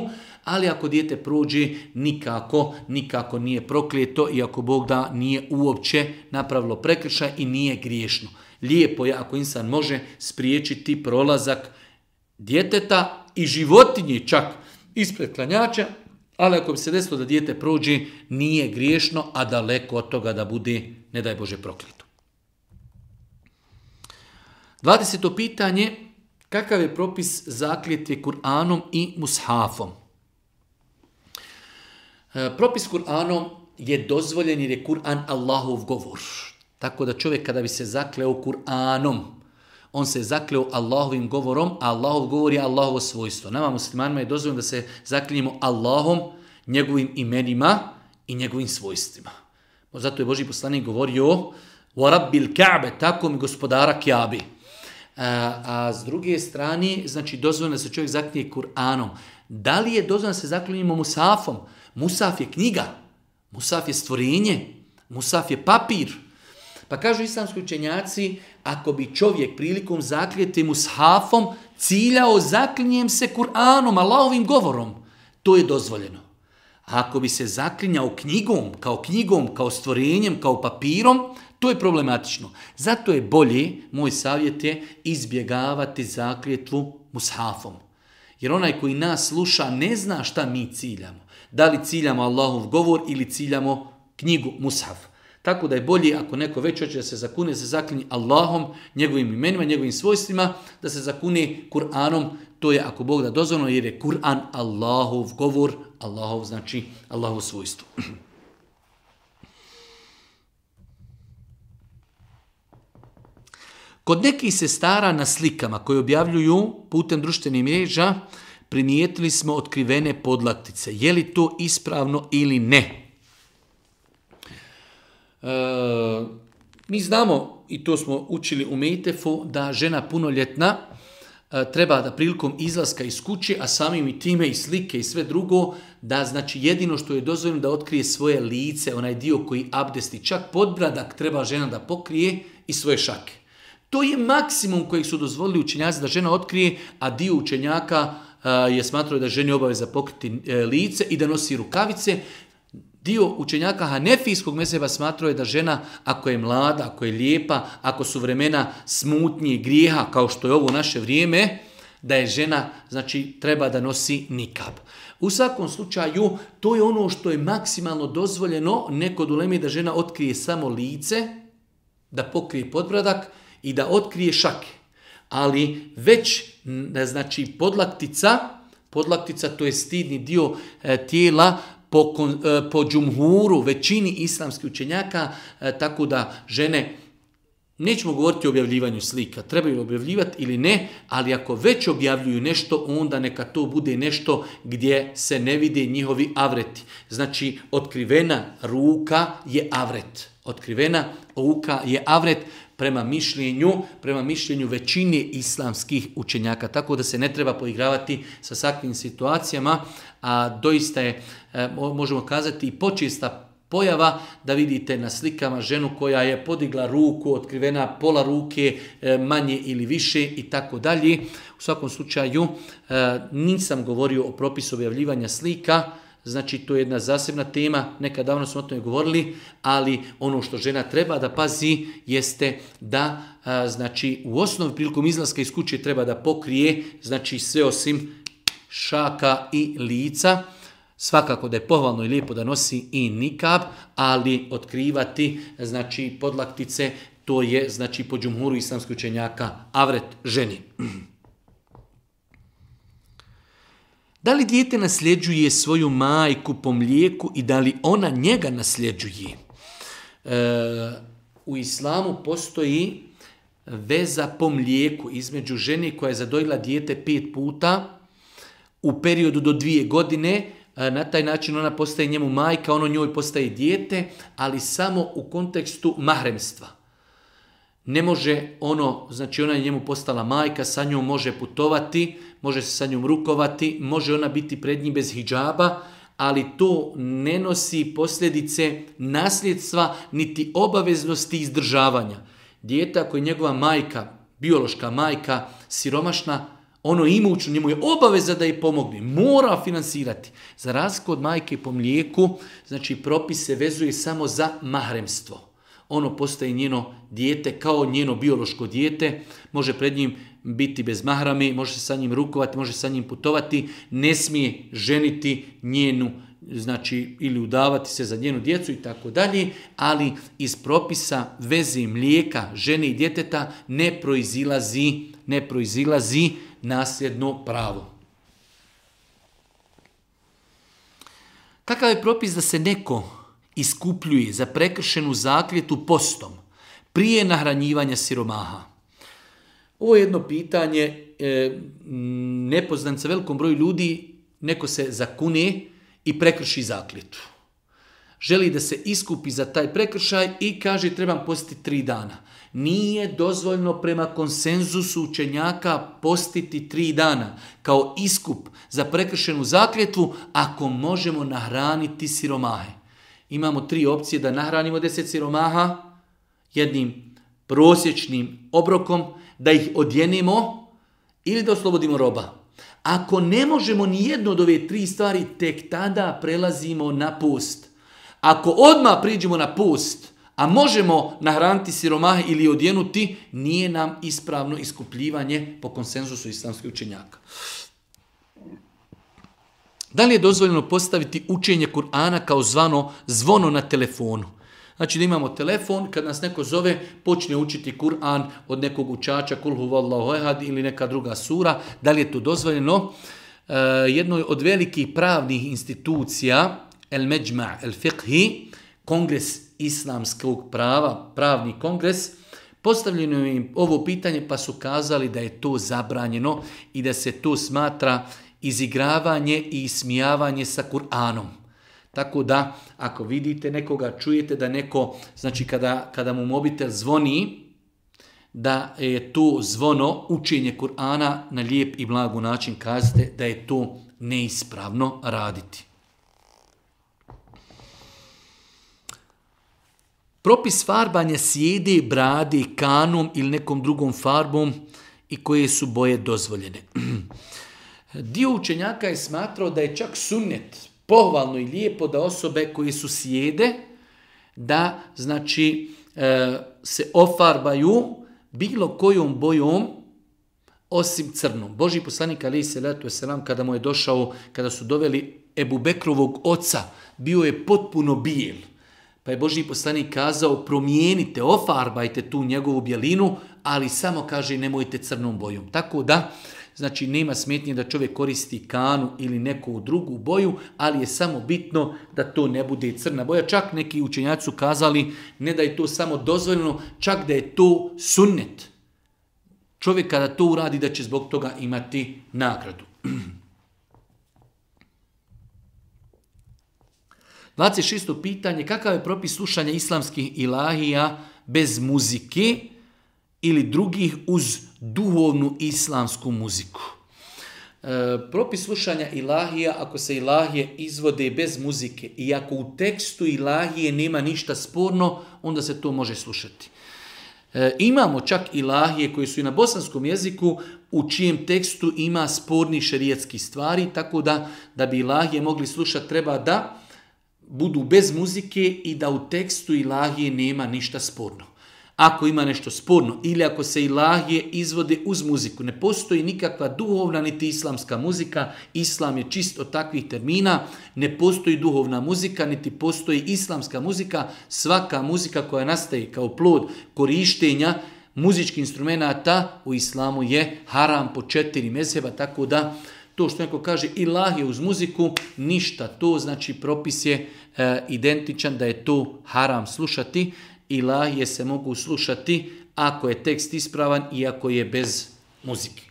ali ako dijete prođe, nikako, nikako nije proklijeto i ako Bog da nije uopće napravilo prekršaj i nije griješno. Lijepo je ako insan može spriječiti prolazak djeteta i životinje čak, ispred klanjača, ali ako bi se desilo da dijete prođe, nije griješno, a daleko od toga da bude, ne daj Bože, prokleto. 20. pitanje, kakav je propis zakljetve Kur'anom i Mushafom? E, propis Kur'anom je dozvoljen jer je Kur'an Allahov govor. Tako da čovjek kada bi se zakleo Kur'anom, on se zakleo Allahovim govorom, a Allahov govor je Allahovo svojstvo. Nama muslimanima je dozvoljeno da se zaklinjemo Allahom, njegovim imenima i njegovim svojstvima. Zato je Boži poslanik govorio rabbil ka'be, Tako mi gospodara A, s druge strane, znači dozvoljeno da se čovjek zaklije Kur'anom. Da li je dozvoljeno da se zaklinjemo Musafom? Musaf je knjiga. Musaf je stvorenje. Musaf je papir. Pa kažu islamski učenjaci, ako bi čovjek prilikom zakljeti mu s hafom ciljao zaklinjem se Kur'anom, Allahovim govorom, to je dozvoljeno. A ako bi se zaklinjao knjigom, kao knjigom, kao stvorenjem, kao papirom, to je problematično. Zato je bolje, moj savjet je, izbjegavati zakljetvu mushafom. Jer onaj koji nas sluša ne zna šta mi ciljamo. Da li ciljamo Allahov govor ili ciljamo knjigu mushaf. Tako da je bolje ako neko već hoće da se zakune, se zaklinje Allahom, njegovim imenima, njegovim svojstvima, da se zakune Kur'anom, to je ako Bog da dozvoljeno jer je Kur'an Allahov govor, Allahov znači Allahov svojstvo. Kod nekih stara na slikama koje objavljuju putem društvenih mreža primijetili smo otkrivene podlatice. Je li to ispravno ili ne? E, mi znamo, i to smo učili u Mejtefu, da žena punoljetna e, treba da prilikom izlaska iz kuće, a samim i time i slike i sve drugo, da znači jedino što je dozvoljeno da otkrije svoje lice, onaj dio koji abdesti, čak podbradak treba žena da pokrije i svoje šake. To je maksimum kojeg su dozvolili učenjaci da žena otkrije, a dio učenjaka e, je smatrao da ženi obaveza pokriti lice i da nosi rukavice. Dio učenjaka Hanefijskog meseba smatrao je da žena, ako je mlada, ako je lijepa, ako su vremena smutnije, i grijeha, kao što je ovo naše vrijeme, da je žena, znači, treba da nosi nikab. U svakom slučaju, to je ono što je maksimalno dozvoljeno, neko dulemi da žena otkrije samo lice, da pokrije podbradak i da otkrije šake. Ali već, znači, podlaktica, podlaktica to je stidni dio e, tijela po, e, po džumhuru, većini islamskih učenjaka, e, tako da žene Nećemo govoriti o objavljivanju slika, trebaju objavljivati ili ne, ali ako već objavljuju nešto, onda neka to bude nešto gdje se ne vide njihovi avreti. Znači, otkrivena ruka je avret. Otkrivena ruka je avret prema mišljenju, prema mišljenju većine islamskih učenjaka. Tako da se ne treba poigravati sa sakvim situacijama, a doista je E, možemo kazati, i počista pojava da vidite na slikama ženu koja je podigla ruku, otkrivena pola ruke, e, manje ili više i tako dalje. U svakom slučaju e, nisam govorio o propisu objavljivanja slika, Znači, to je jedna zasebna tema, nekadavno davno smo o tome govorili, ali ono što žena treba da pazi jeste da, znači, u osnovi prilikom izlaska iz kuće treba da pokrije, znači, sve osim šaka i lica, Svakako da je pohvalno i lijepo da nosi i nikab, ali otkrivati znači podlaktice, to je znači po džumhuru islamskog učenjaka avret ženi. Da li dijete nasljeđuje svoju majku po mlijeku i da li ona njega nasljeđuje? E, u islamu postoji veza po mlijeku između žene koja je zadojila dijete pet puta u periodu do dvije godine E, na taj način ona postaje njemu majka, ono njoj postaje dijete, ali samo u kontekstu mahremstva. Ne može ono, znači ona je njemu postala majka, sa njom može putovati, može se sa njom rukovati, može ona biti pred njim bez hijjaba, ali to ne nosi posljedice nasljedstva niti obaveznosti izdržavanja. Dijeta koji je njegova majka, biološka majka, siromašna, ono imućno, njemu je obaveza da je pomogne, mora financirati. Za razliku od majke po mlijeku, znači propis se vezuje samo za mahremstvo. Ono postaje njeno dijete kao njeno biološko dijete, može pred njim biti bez mahrame, može se sa njim rukovati, može sa njim putovati, ne smije ženiti njenu znači ili udavati se za njenu djecu i tako dalje, ali iz propisa veze mlijeka žene i djeteta ne proizilazi ne proizilazi nasljedno pravo. Kakav je propis da se neko iskupljuje za prekršenu zakljetu postom prije nahranjivanja siromaha? Ovo je jedno pitanje e, nepoznanica velikom broju ljudi, neko se zakune i prekrši zakljetu. Želi da se iskupi za taj prekršaj i kaže trebam postiti tri dana. Nije dozvoljno prema konsenzusu učenjaka postiti tri dana kao iskup za prekršenu zakljetvu ako možemo nahraniti siromahe. Imamo tri opcije da nahranimo deset siromaha jednim prosječnim obrokom, da ih odjenimo ili da oslobodimo roba. Ako ne možemo ni jednu od ove tri stvari, tek tada prelazimo na post. Ako odmah priđemo na post, a možemo nahraniti siromahe ili odjenuti, nije nam ispravno iskupljivanje po konsenzusu islamskih učenjaka. Da li je dozvoljeno postaviti učenje Kur'ana kao zvano zvono na telefonu? Znači da imamo telefon, kad nas neko zove, počne učiti Kur'an od nekog učača, kulhu vallahu ehad ili neka druga sura. Da li je to dozvoljeno? E, jednoj od velikih pravnih institucija, el međma, el fiqhi, kongres islamskog prava, pravni kongres, postavljeno im ovo pitanje pa su kazali da je to zabranjeno i da se to smatra izigravanje i ismijavanje sa Kur'anom. Tako da, ako vidite nekoga, čujete da neko, znači kada, kada mu mobitel zvoni, da je to zvono učenje Kur'ana na lijep i blagu način kazate da je to neispravno raditi. Propis farbanje sjedi, bradi, kanom ili nekom drugom farbom i koje su boje dozvoljene. Dio učenjaka je smatrao da je čak sunnet pohvalno i lijepo da osobe koje su sjede, da znači e, se ofarbaju bilo kojom bojom osim crnom. Boži poslanik Ali je Selam kada mu je došao, kada su doveli Ebu Bekrovog oca, bio je potpuno bijel. Pa je Boži poslanik kazao promijenite, ofarbajte tu njegovu bjelinu, ali samo kaže nemojte crnom bojom. Tako da, znači nema smetnje da čovjek koristi kanu ili neku drugu boju, ali je samo bitno da to ne bude crna boja. Čak neki učenjaci su kazali ne da je to samo dozvoljeno, čak da je to sunnet. Čovjek kada to uradi da će zbog toga imati nagradu. 26. pitanje, kakav je propis slušanja islamskih ilahija bez muzike ili drugih uz duhovnu islamsku muziku? E, propis slušanja ilahija, ako se ilahije izvode bez muzike i ako u tekstu ilahije nema ništa sporno, onda se to može slušati. E, imamo čak ilahije koji su i na bosanskom jeziku u čijem tekstu ima sporni šerijetski stvari, tako da da bi ilahije mogli slušati treba da budu bez muzike i da u tekstu ilahije nema ništa sporno. Ako ima nešto sporno ili ako se ilahije izvode uz muziku, ne postoji nikakva duhovna niti islamska muzika, islam je čist od takvih termina, ne postoji duhovna muzika niti postoji islamska muzika, svaka muzika koja nastaje kao plod korištenja muzičkih instrumenata u islamu je haram po četiri mezheba, tako da to što neko kaže ilah je uz muziku, ništa. To znači propis je e, identičan da je to haram slušati. Ilah je se mogu slušati ako je tekst ispravan i ako je bez muzike.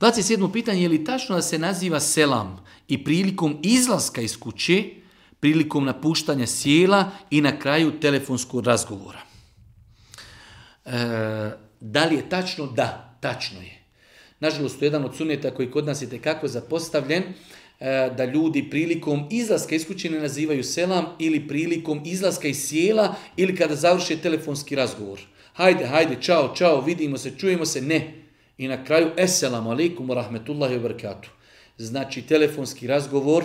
27. pitanje je li tačno da se naziva selam i prilikom izlaska iz kuće, prilikom napuštanja sjela i na kraju telefonskog razgovora? E, da li je tačno? Da, tačno je. Nažalost, to je jedan od suneta koji kod nas je kako zapostavljen, e, da ljudi prilikom izlaska iz kuće ne nazivaju selam ili prilikom izlaska iz sjela ili kada završe telefonski razgovor. Hajde, hajde, čao, čao, vidimo se, čujemo se, ne. I na kraju, eselamu alaikum, rahmetullahi wabarakatuh. Znači, telefonski razgovor,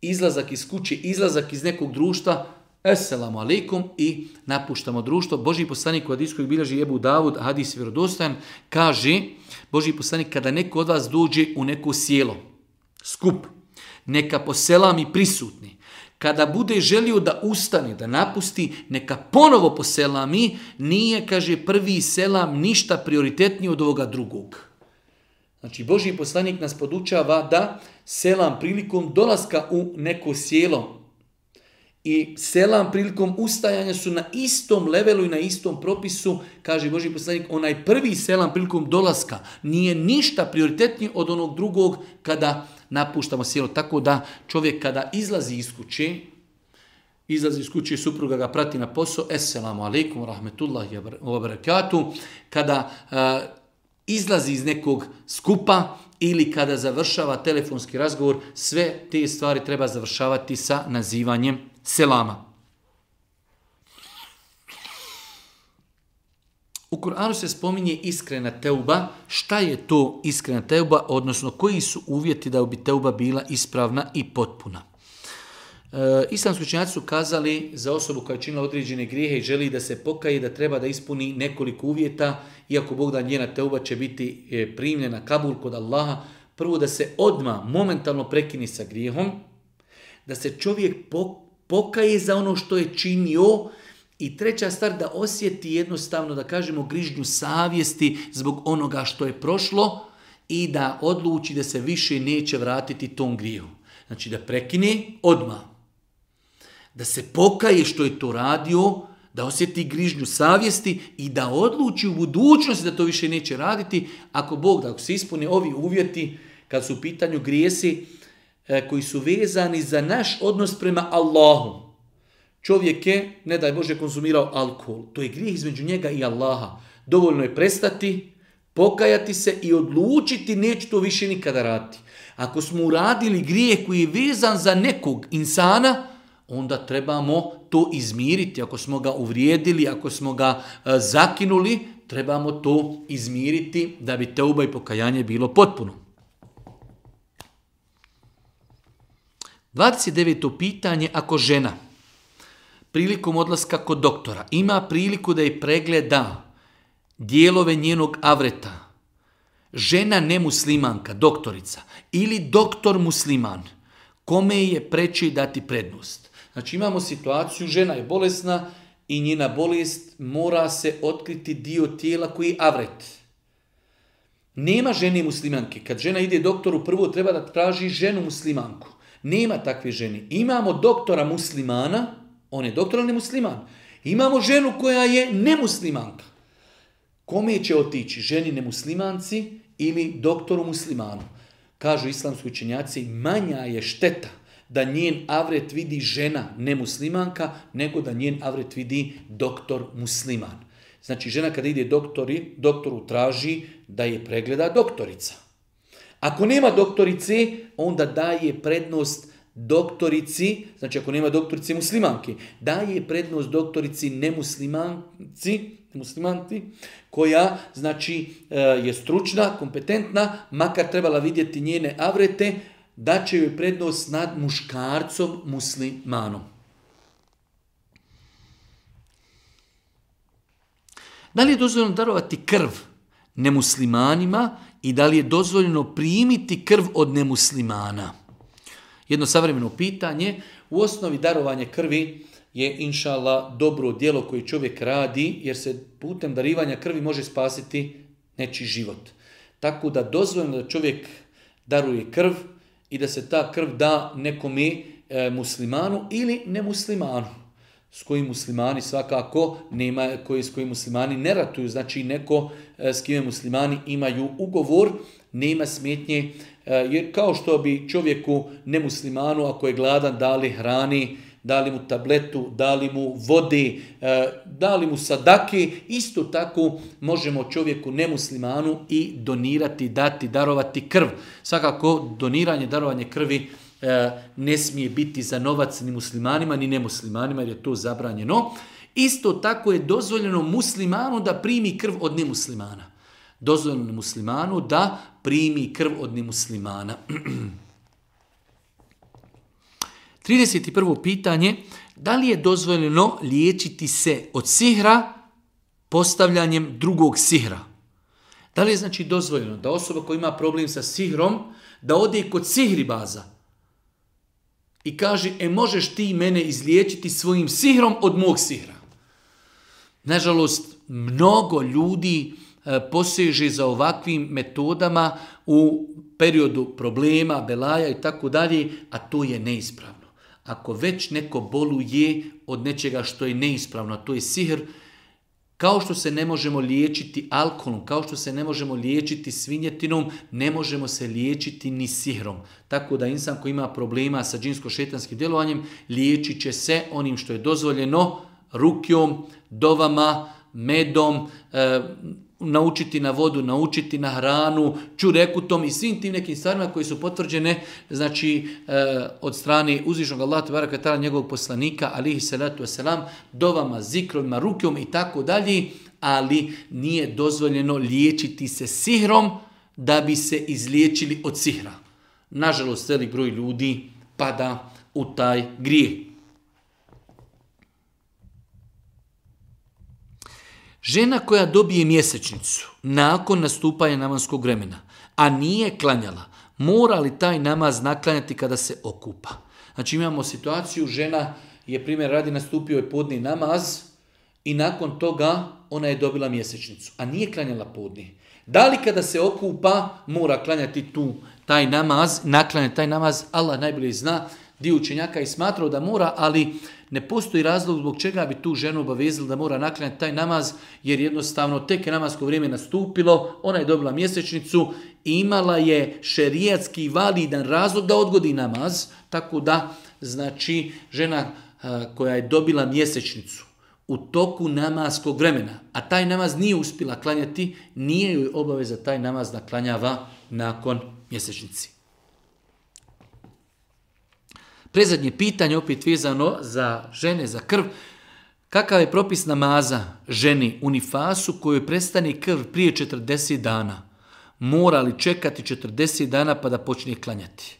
izlazak iz kuće, izlazak iz nekog društva, eselamu alaikum i napuštamo društvo. Boži poslanik u hadijskoj bilježi Ebu Davud, hadis vjerodostojan, kaže Boži poslanik, kada neko od vas dođe u neko sjelo, skup, neka poselami prisutni, kada bude želio da ustane, da napusti, neka ponovo poselami, nije, kaže, prvi selam ništa prioritetniji od ovoga drugog. Znači, Boži poslanik nas podučava da selam prilikom dolaska u neko sjelo, i selam prilikom ustajanja su na istom levelu i na istom propisu, kaže Boži poslanik, onaj prvi selam prilikom dolaska nije ništa prioritetniji od onog drugog kada napuštamo selo. Tako da čovjek kada izlazi iz kuće, izlazi iz kuće, supruga ga prati na posao, eselamu alaikum, rahmetullahi kada e, izlazi iz nekog skupa ili kada završava telefonski razgovor, sve te stvari treba završavati sa nazivanjem selama. U Koranu se spominje iskrena teuba. Šta je to iskrena teuba, odnosno koji su uvjeti da bi teuba bila ispravna i potpuna? E, islamski su kazali za osobu koja je činila određene grijehe i želi da se pokaje, da treba da ispuni nekoliko uvjeta, iako Bog da njena teuba će biti e, primljena kabul kod Allaha, prvo da se odma momentalno prekini sa grijehom, da se čovjek pokaje, pokaje za ono što je činio i treća stvar da osjeti jednostavno, da kažemo, grižnju savjesti zbog onoga što je prošlo i da odluči da se više neće vratiti tom griju. Znači da prekine odmah. Da se pokaje što je to radio, da osjeti grižnju savjesti i da odluči u budućnosti da to više neće raditi. Ako Bog, da se ispune ovi uvjeti, kad su u pitanju grijesi, E, koji su vezani za naš odnos prema Allahu. Čovjek je, ne daj Bože, konzumirao alkohol. To je grijeh između njega i Allaha. Dovoljno je prestati, pokajati se i odlučiti neću to više nikada raditi. Ako smo uradili grijeh koji je vezan za nekog insana, onda trebamo to izmiriti. Ako smo ga uvrijedili, ako smo ga e, zakinuli, trebamo to izmiriti da bi teuba i pokajanje bilo potpuno. 29. pitanje ako žena prilikom odlaska kod doktora ima priliku da je pregleda dijelove njenog avreta, žena muslimanka, doktorica ili doktor musliman, kome je preći dati prednost? Znači imamo situaciju, žena je bolesna i njena bolest mora se otkriti dio tijela koji je avret. Nema žene muslimanke. Kad žena ide doktoru, prvo treba da traži ženu muslimanku. Nema takve žene. Imamo doktora muslimana, on je doktor, ali musliman. Imamo ženu koja je nemuslimanka. Kome će otići? Ženi nemuslimanci ili doktoru muslimanu? Kažu islamski učenjaci, manja je šteta da njen avret vidi žena nemuslimanka, nego da njen avret vidi doktor musliman. Znači, žena kada ide doktori, doktoru traži da je pregleda doktorica. Ako nema doktorice, onda daje prednost doktorici, znači ako nema doktorice muslimanke, daje prednost doktorici nemuslimanci, muslimanti, koja znači e, je stručna, kompetentna, makar trebala vidjeti njene avrete, da će joj prednost nad muškarcom muslimanom. Da li je dozvoljeno darovati krv nemuslimanima i da li je dozvoljeno primiti krv od nemuslimana? Jedno savremeno pitanje, u osnovi darovanje krvi je inšala dobro djelo koje čovjek radi jer se putem darivanja krvi može spasiti nečiji život. Tako da dozvoljeno da čovjek daruje krv i da se ta krv da nekome e, muslimanu ili nemuslimanu s kojim muslimani svakako nema, koji, s kojim muslimani ne ratuju, znači neko e, s kime muslimani imaju ugovor, nema smetnje, e, jer kao što bi čovjeku nemuslimanu ako je gladan dali hrani, dali mu tabletu, dali mu vode, e, dali mu sadake, isto tako možemo čovjeku nemuslimanu i donirati, dati, darovati krv. Svakako doniranje, darovanje krvi E, ne smije biti za novac ni muslimanima ni nemuslimanima jer je to zabranjeno. Isto tako je dozvoljeno muslimanu da primi krv od nemuslimana. Dozvoljeno muslimanu da primi krv od nemuslimana. 31. pitanje. Da li je dozvoljeno liječiti se od sihra postavljanjem drugog sihra? Da li je znači dozvoljeno da osoba koja ima problem sa sihrom, da ode kod sihribaza, i kaže, e možeš ti mene izliječiti svojim sihrom od mog sihra. Nažalost, mnogo ljudi e, poseže za ovakvim metodama u periodu problema, belaja i tako dalje, a to je neispravno. Ako već neko boluje od nečega što je neispravno, to je sihr, kao što se ne možemo liječiti alkoholom, kao što se ne možemo liječiti svinjetinom, ne možemo se liječiti ni sihrom. Tako da insan koji ima problema sa džinsko-šetanskim djelovanjem, liječit će se onim što je dozvoljeno, rukjom, dovama, medom, eh, naučiti na vodu, naučiti na hranu, čurekutom i svim tim nekim stvarima koji su potvrđene znači e, od strane uzvišnog Allah tebara njegovog poslanika alihi salatu wasalam, dovama, zikrovima, rukom i tako dalje, ali nije dozvoljeno liječiti se sihrom da bi se izliječili od sihra. Nažalost, veli broj ljudi pada u taj grijeh. Žena koja dobije mjesečnicu nakon nastupanja namanskog vremena, a nije klanjala, mora li taj namaz naklanjati kada se okupa? Znači imamo situaciju, žena je primjer radi nastupio je podni namaz i nakon toga ona je dobila mjesečnicu, a nije klanjala podni. Da li kada se okupa mora klanjati tu taj namaz, naklanjati taj namaz, Allah najbolje zna, dio učenjaka i smatrao da mora, ali ne postoji razlog zbog čega bi tu ženu obavezili da mora naklanjati taj namaz, jer jednostavno tek je namasko vrijeme nastupilo, ona je dobila mjesečnicu, imala je šerijatski validan razlog da odgodi namaz, tako da znači žena eh, koja je dobila mjesečnicu u toku namaskog vremena, a taj namaz nije uspjela klanjati, nije joj obaveza taj namaz da klanjava nakon mjesečnici. Prezadnje pitanje opet vezano za žene, za krv. Kakav je propis namaza ženi u nifasu kojoj prestani krv prije 40 dana? Mora li čekati 40 dana pa da počne klanjati?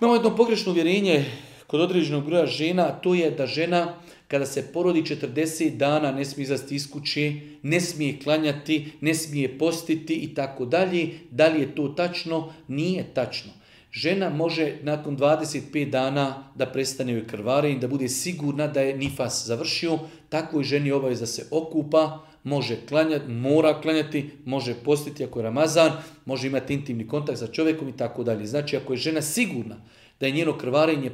Imamo jedno pogrešno uvjerenje kod određenog broja žena, to je da žena kada se porodi 40 dana ne smije izlaziti iz kuće, ne smije klanjati, ne smije postiti i tako dalje. Da li je to tačno? Nije tačno. Žena može nakon 25 dana da prestane joj krvare i da bude sigurna da je nifas završio. Takvoj ženi obaveza se okupa, može klanjati, mora klanjati, može postiti ako je Ramazan, može imati intimni kontakt sa čovjekom i tako dalje. Znači ako je žena sigurna da je njeno krvarenje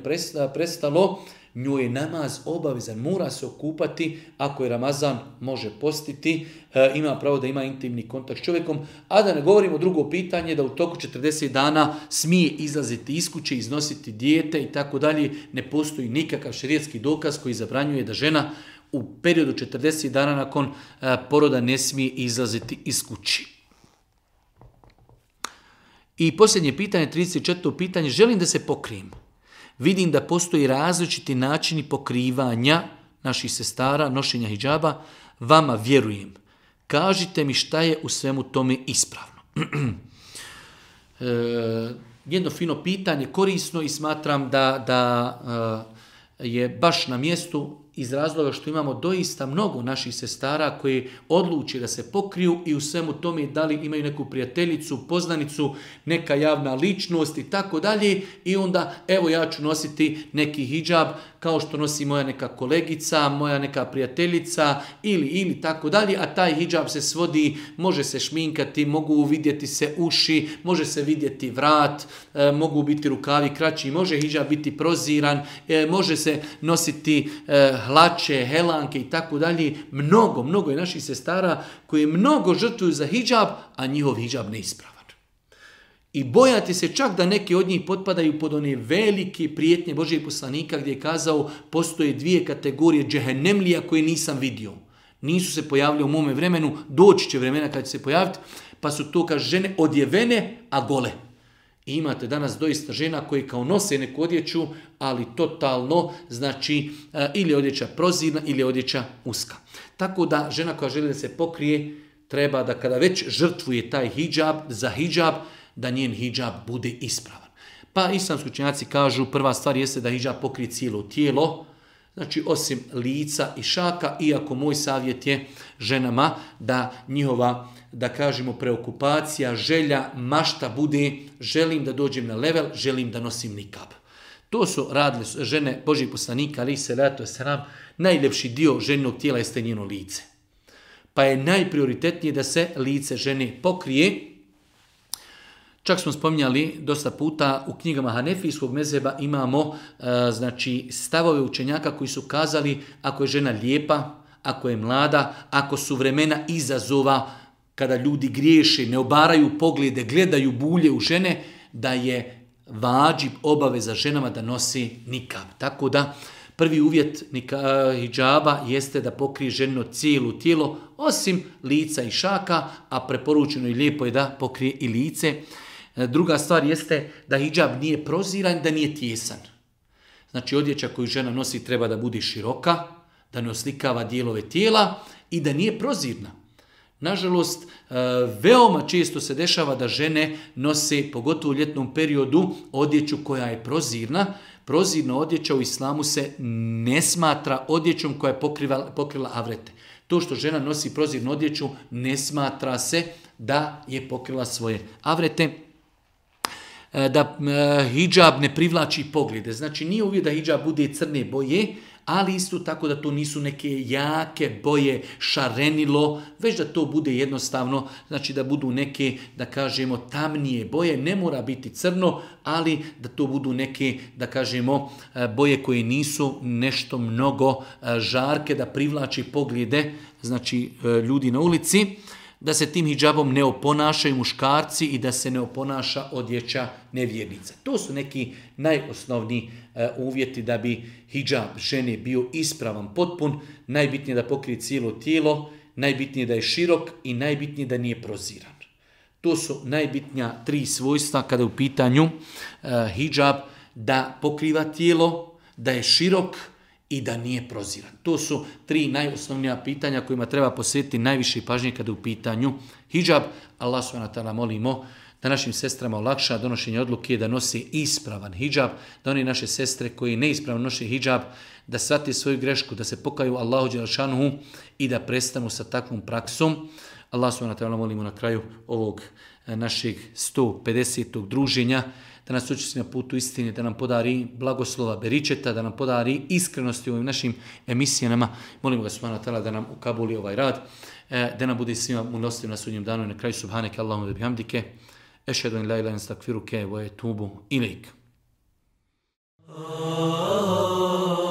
prestalo, nju je namaz obavezan, mora se okupati, ako je Ramazan može postiti, e, ima pravo da ima intimni kontakt s čovjekom, a da ne govorimo drugo pitanje, da u toku 40 dana smije izlaziti iz kuće, iznositi dijete i tako dalje, ne postoji nikakav šerijetski dokaz koji zabranjuje da žena u periodu 40 dana nakon e, poroda ne smije izlaziti iz kući. I posljednje pitanje, 34. pitanje, želim da se pokrijem vidim da postoji različiti načini pokrivanja naših sestara, nošenja hijjaba, vama vjerujem. Kažite mi šta je u svemu tome ispravno. e, jedno fino pitanje, korisno i smatram da, da e, je baš na mjestu iz razloga što imamo doista mnogo naših sestara koji odluči da se pokriju i u svemu tome da li imaju neku prijateljicu, poznanicu, neka javna ličnost i tako dalje i onda evo ja ću nositi neki hijab kao što nosi moja neka kolegica, moja neka prijateljica ili ili tako dalje, a taj hijab se svodi, može se šminkati, mogu vidjeti se uši, može se vidjeti vrat, e, mogu biti rukavi kraći, može hijab biti proziran, e, može se nositi e, hlače, helanke i tako dalje. Mnogo, mnogo je naših sestara koji mnogo žrtuju za hijab, a njihov hijab ne isprava. I bojati se čak da neki od njih potpadaju pod one velike prijetnje Božijeg poslanika gdje je kazao postoje dvije kategorije džehennemlija koje nisam vidio. Nisu se pojavili u mome vremenu, doći će vremena kad će se pojaviti, pa su to kaže žene odjevene, a gole. I imate danas doista žena koje kao nose neku odjeću, ali totalno, znači, e, ili odjeća prozirna ili odjeća uska. Tako da žena koja želi da se pokrije, treba da kada već žrtvuje taj hijab, za hijab, da njen hijab bude ispravan. Pa islamski učenjaci kažu prva stvar jeste da hijab pokrije cijelo tijelo, znači osim lica i šaka, iako moj savjet je ženama da njihova, da kažemo, preokupacija, želja, mašta bude želim da dođem na level, želim da nosim nikab. To su radile žene Božih poslanika, ali se leto je sram, najljepši dio ženog tijela jeste njeno lice. Pa je najprioritetnije da se lice žene pokrije, Čak smo spominjali dosta puta u knjigama Hanefijskog mezeba imamo e, znači stavove učenjaka koji su kazali ako je žena lijepa, ako je mlada, ako su vremena izazova kada ljudi griješe, ne obaraju poglede, gledaju bulje u žene, da je vađib obaveza ženama da nosi nikab. Tako da prvi uvjet nika, e, hijjaba jeste da pokrije ženo cijelo tijelo, osim lica i šaka, a preporučeno i lijepo je da pokrije i lice. E, druga stvar jeste da hijab nije proziran, da nije tjesan. Znači odjeća koju žena nosi treba da bude široka, da ne oslikava dijelove tijela i da nije prozirna. Nažalost, e, veoma često se dešava da žene nose, pogotovo u ljetnom periodu, odjeću koja je prozirna. Prozirna odjeća u islamu se ne smatra odjećom koja je pokrila avrete. To što žena nosi prozirnu odjeću ne smatra se da je pokrila svoje avrete. E, da e, hijab ne privlači poglede. Znači nije uvijek da hijab bude crne boje, ali isto tako da to nisu neke jake boje, šarenilo, već da to bude jednostavno, znači da budu neke, da kažemo, tamnije boje, ne mora biti crno, ali da to budu neke, da kažemo, e, boje koje nisu nešto mnogo žarke, da privlači poglede, znači ljudi na ulici da se tim hijabom ne oponašaju muškarci i da se ne oponaša odjeća nevjernica. To su neki najosnovni e, uvjeti da bi hijab žene bio ispravan, potpun. Najbitnije da pokrije cijelo tijelo, najbitnije da je širok i najbitnije da nije proziran. To su najbitnija tri svojstva kada je u pitanju e, hijab da pokriva tijelo, da je širok, i da nije proziran. To su tri najosnovnija pitanja kojima treba posjetiti najviše pažnje kada je u pitanju hijab. Allah tala molimo da našim sestrama olakša donošenje odluke da nosi ispravan hijab, da oni naše sestre koji neispravno noše hijab, da svati svoju grešku, da se pokaju Allahu Đelšanuhu i da prestanu sa takvom praksom. Allah tala molimo na kraju ovog eh, našeg 150. druženja da nas učesti na putu istine, da nam podari blagoslova beričeta, da nam podari iskrenosti u ovim našim emisijama. Molimo ga subhanahu ta'ala da nam ukabuli ovaj rad, e, da nam bude svima unostiv na sudnjem danu i na kraju subhaneke Allahum da bihamdike, ešhedu in voje Tubu ilik. tubu oh, ilaik.